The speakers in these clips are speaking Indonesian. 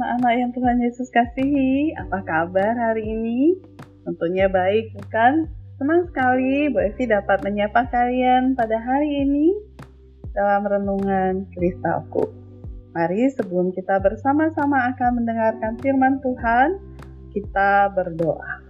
anak-anak yang Tuhan Yesus kasihi. Apa kabar hari ini? Tentunya baik, bukan? Senang sekali Bu Evi dapat menyapa kalian pada hari ini dalam renungan kristalku. Mari sebelum kita bersama-sama akan mendengarkan firman Tuhan, kita berdoa.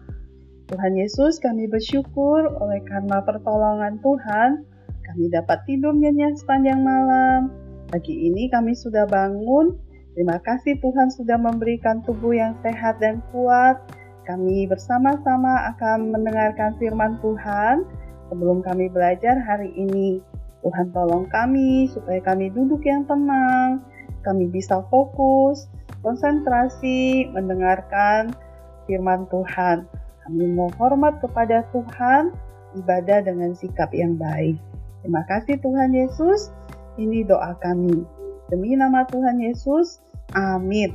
Tuhan Yesus, kami bersyukur oleh karena pertolongan Tuhan, kami dapat tidur nyenyak sepanjang malam. Pagi ini kami sudah bangun Terima kasih Tuhan sudah memberikan tubuh yang sehat dan kuat. Kami bersama-sama akan mendengarkan firman Tuhan sebelum kami belajar hari ini. Tuhan tolong kami supaya kami duduk yang tenang, kami bisa fokus, konsentrasi, mendengarkan firman Tuhan. Kami mau hormat kepada Tuhan, ibadah dengan sikap yang baik. Terima kasih Tuhan Yesus, ini doa kami. Demi nama Tuhan Yesus, amin.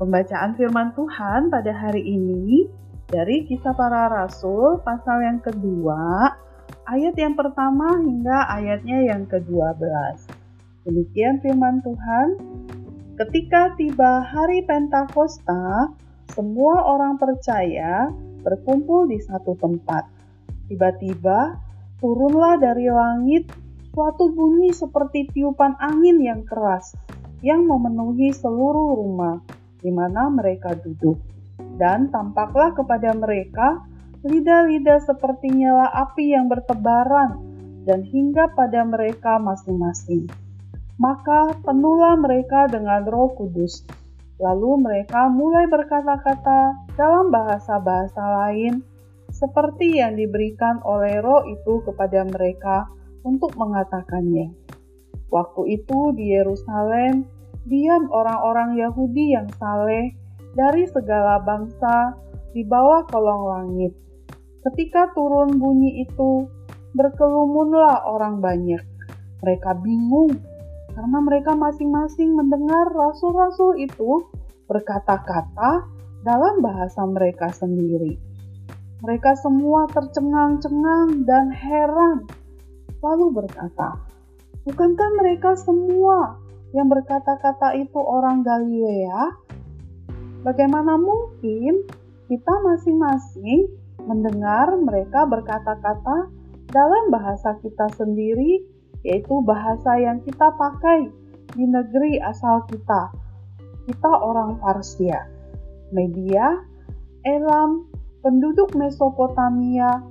Pembacaan firman Tuhan pada hari ini dari kisah para rasul pasal yang kedua, ayat yang pertama hingga ayatnya yang ke-12. Demikian firman Tuhan, ketika tiba hari Pentakosta, semua orang percaya berkumpul di satu tempat. Tiba-tiba turunlah dari langit suatu bunyi seperti tiupan angin yang keras yang memenuhi seluruh rumah di mana mereka duduk. Dan tampaklah kepada mereka lidah-lidah seperti nyala api yang bertebaran dan hingga pada mereka masing-masing. Maka penuhlah mereka dengan roh kudus. Lalu mereka mulai berkata-kata dalam bahasa-bahasa lain seperti yang diberikan oleh roh itu kepada mereka untuk mengatakannya. Waktu itu di Yerusalem diam orang-orang Yahudi yang saleh dari segala bangsa di bawah kolong langit. Ketika turun bunyi itu, berkerumunlah orang banyak. Mereka bingung karena mereka masing-masing mendengar rasul-rasul itu berkata-kata dalam bahasa mereka sendiri. Mereka semua tercengang-cengang dan heran lalu berkata, Bukankah mereka semua yang berkata-kata itu orang Galilea? Bagaimana mungkin kita masing-masing mendengar mereka berkata-kata dalam bahasa kita sendiri, yaitu bahasa yang kita pakai di negeri asal kita. Kita orang Parsia, Media, Elam, penduduk Mesopotamia,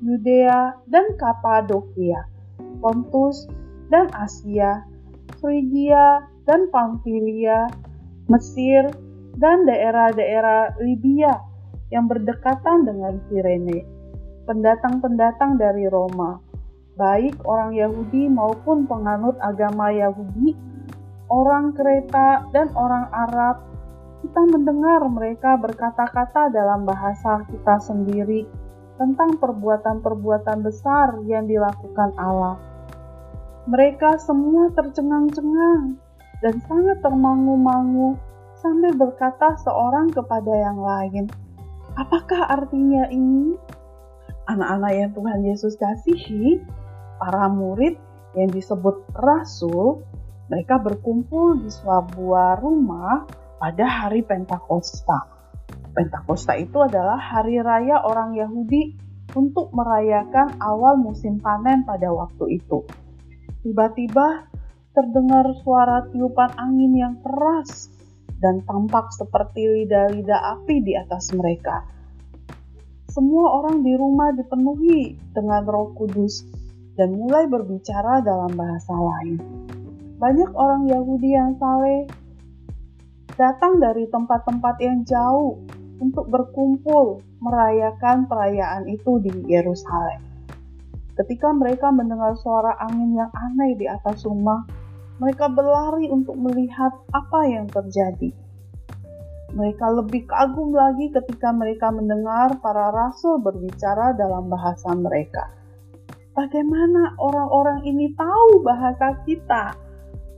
Yudea dan Kapadokia, Pontus dan Asia, Frigia dan Pamfilia, Mesir, dan daerah-daerah Libya yang berdekatan dengan Kirene. Pendatang-pendatang dari Roma, baik orang Yahudi maupun penganut agama Yahudi, orang Kreta dan orang Arab, kita mendengar mereka berkata-kata dalam bahasa kita sendiri tentang perbuatan-perbuatan besar yang dilakukan Allah. Mereka semua tercengang-cengang dan sangat termangu-mangu sambil berkata seorang kepada yang lain, "Apakah artinya ini?" Anak-anak yang Tuhan Yesus kasihi, para murid yang disebut rasul, mereka berkumpul di sebuah rumah pada hari Pentakosta. Pentakosta itu adalah hari raya orang Yahudi untuk merayakan awal musim panen pada waktu itu. Tiba-tiba terdengar suara tiupan angin yang keras dan tampak seperti lidah-lidah api di atas mereka. Semua orang di rumah dipenuhi dengan Roh Kudus dan mulai berbicara dalam bahasa lain. Banyak orang Yahudi yang saleh datang dari tempat-tempat yang jauh untuk berkumpul merayakan perayaan itu di Yerusalem. Ketika mereka mendengar suara angin yang aneh di atas rumah, mereka berlari untuk melihat apa yang terjadi. Mereka lebih kagum lagi ketika mereka mendengar para rasul berbicara dalam bahasa mereka. Bagaimana orang-orang ini tahu bahasa kita?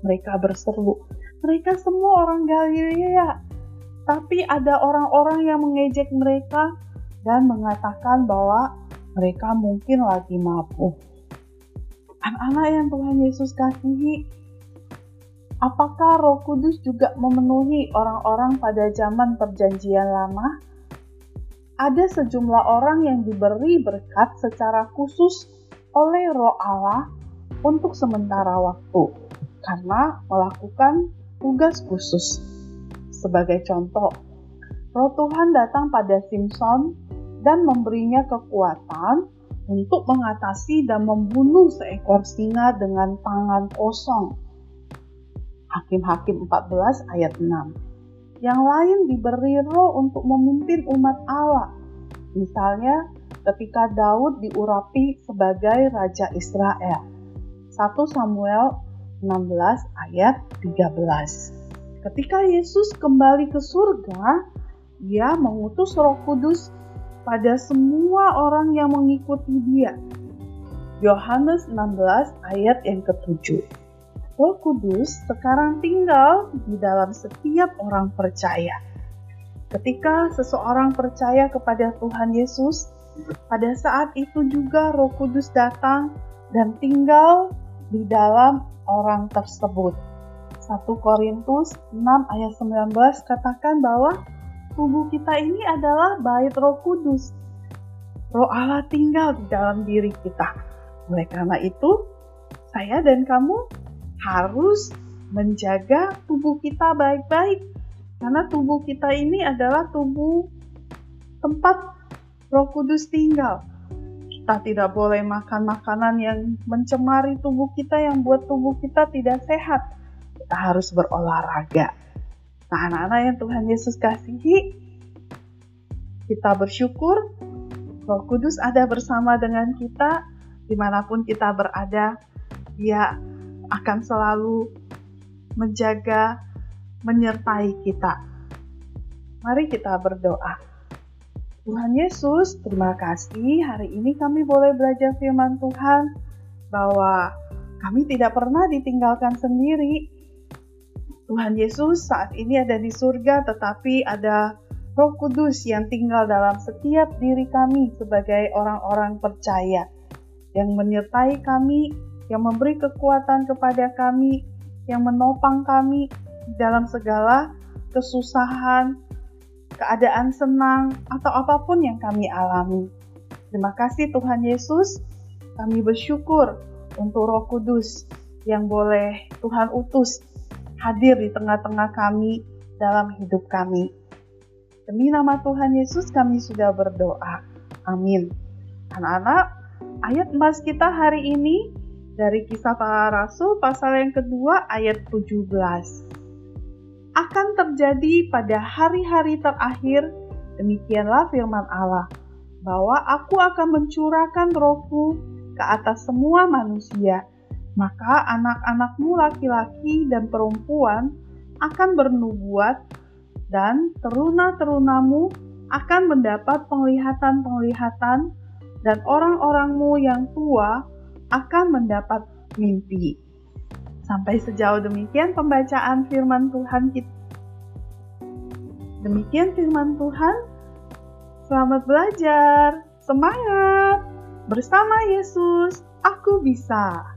Mereka berseru, "Mereka semua orang Galilea, tapi ada orang-orang yang mengejek mereka dan mengatakan bahwa mereka mungkin lagi mabuk. Anak-anak yang Tuhan Yesus kasihi, Apakah Roh Kudus juga memenuhi orang-orang pada zaman Perjanjian Lama? Ada sejumlah orang yang diberi berkat secara khusus oleh Roh Allah untuk sementara waktu karena melakukan tugas khusus. Sebagai contoh, Roh Tuhan datang pada Simpson dan memberinya kekuatan untuk mengatasi dan membunuh seekor singa dengan tangan kosong. Hakim-hakim 14 ayat 6. Yang lain diberi roh untuk memimpin umat Allah. Misalnya ketika Daud diurapi sebagai Raja Israel. 1 Samuel 16 ayat 13. Ketika Yesus kembali ke surga, ia mengutus roh kudus pada semua orang yang mengikuti dia. Yohanes 16 ayat yang ketujuh. Roh Kudus sekarang tinggal di dalam setiap orang percaya. Ketika seseorang percaya kepada Tuhan Yesus, pada saat itu juga Roh Kudus datang dan tinggal di dalam orang tersebut. 1 Korintus 6 ayat 19 katakan bahwa tubuh kita ini adalah bait Roh Kudus. Roh Allah tinggal di dalam diri kita. Oleh karena itu, saya dan kamu harus menjaga tubuh kita baik-baik. Karena tubuh kita ini adalah tubuh tempat Roh Kudus tinggal. Kita tidak boleh makan makanan yang mencemari tubuh kita, yang buat tubuh kita tidak sehat. Kita harus berolahraga. Nah, anak-anak yang Tuhan Yesus kasihi, kita bersyukur Roh Kudus ada bersama dengan kita di mana pun kita berada. Dia akan selalu menjaga, menyertai kita. Mari kita berdoa. Tuhan Yesus, terima kasih hari ini kami boleh belajar firman Tuhan bahwa kami tidak pernah ditinggalkan sendiri, Tuhan Yesus saat ini ada di surga, tetapi ada Roh Kudus yang tinggal dalam setiap diri kami sebagai orang-orang percaya, yang menyertai kami, yang memberi kekuatan kepada kami, yang menopang kami dalam segala kesusahan, keadaan senang, atau apa pun yang kami alami. Terima kasih Tuhan Yesus, kami bersyukur untuk Roh Kudus yang boleh Tuhan utus hadir di tengah-tengah kami dalam hidup kami. Demi nama Tuhan Yesus kami sudah berdoa. Amin. Anak-anak, ayat emas kita hari ini dari kisah para rasul pasal yang kedua ayat 17. Akan terjadi pada hari-hari terakhir, demikianlah firman Allah, bahwa aku akan mencurahkan rohku ke atas semua manusia, maka anak-anakmu laki-laki dan perempuan akan bernubuat dan teruna-terunamu akan mendapat penglihatan-penglihatan dan orang-orangmu yang tua akan mendapat mimpi. Sampai sejauh demikian pembacaan firman Tuhan kita. Demikian firman Tuhan. Selamat belajar. Semangat. Bersama Yesus, aku bisa.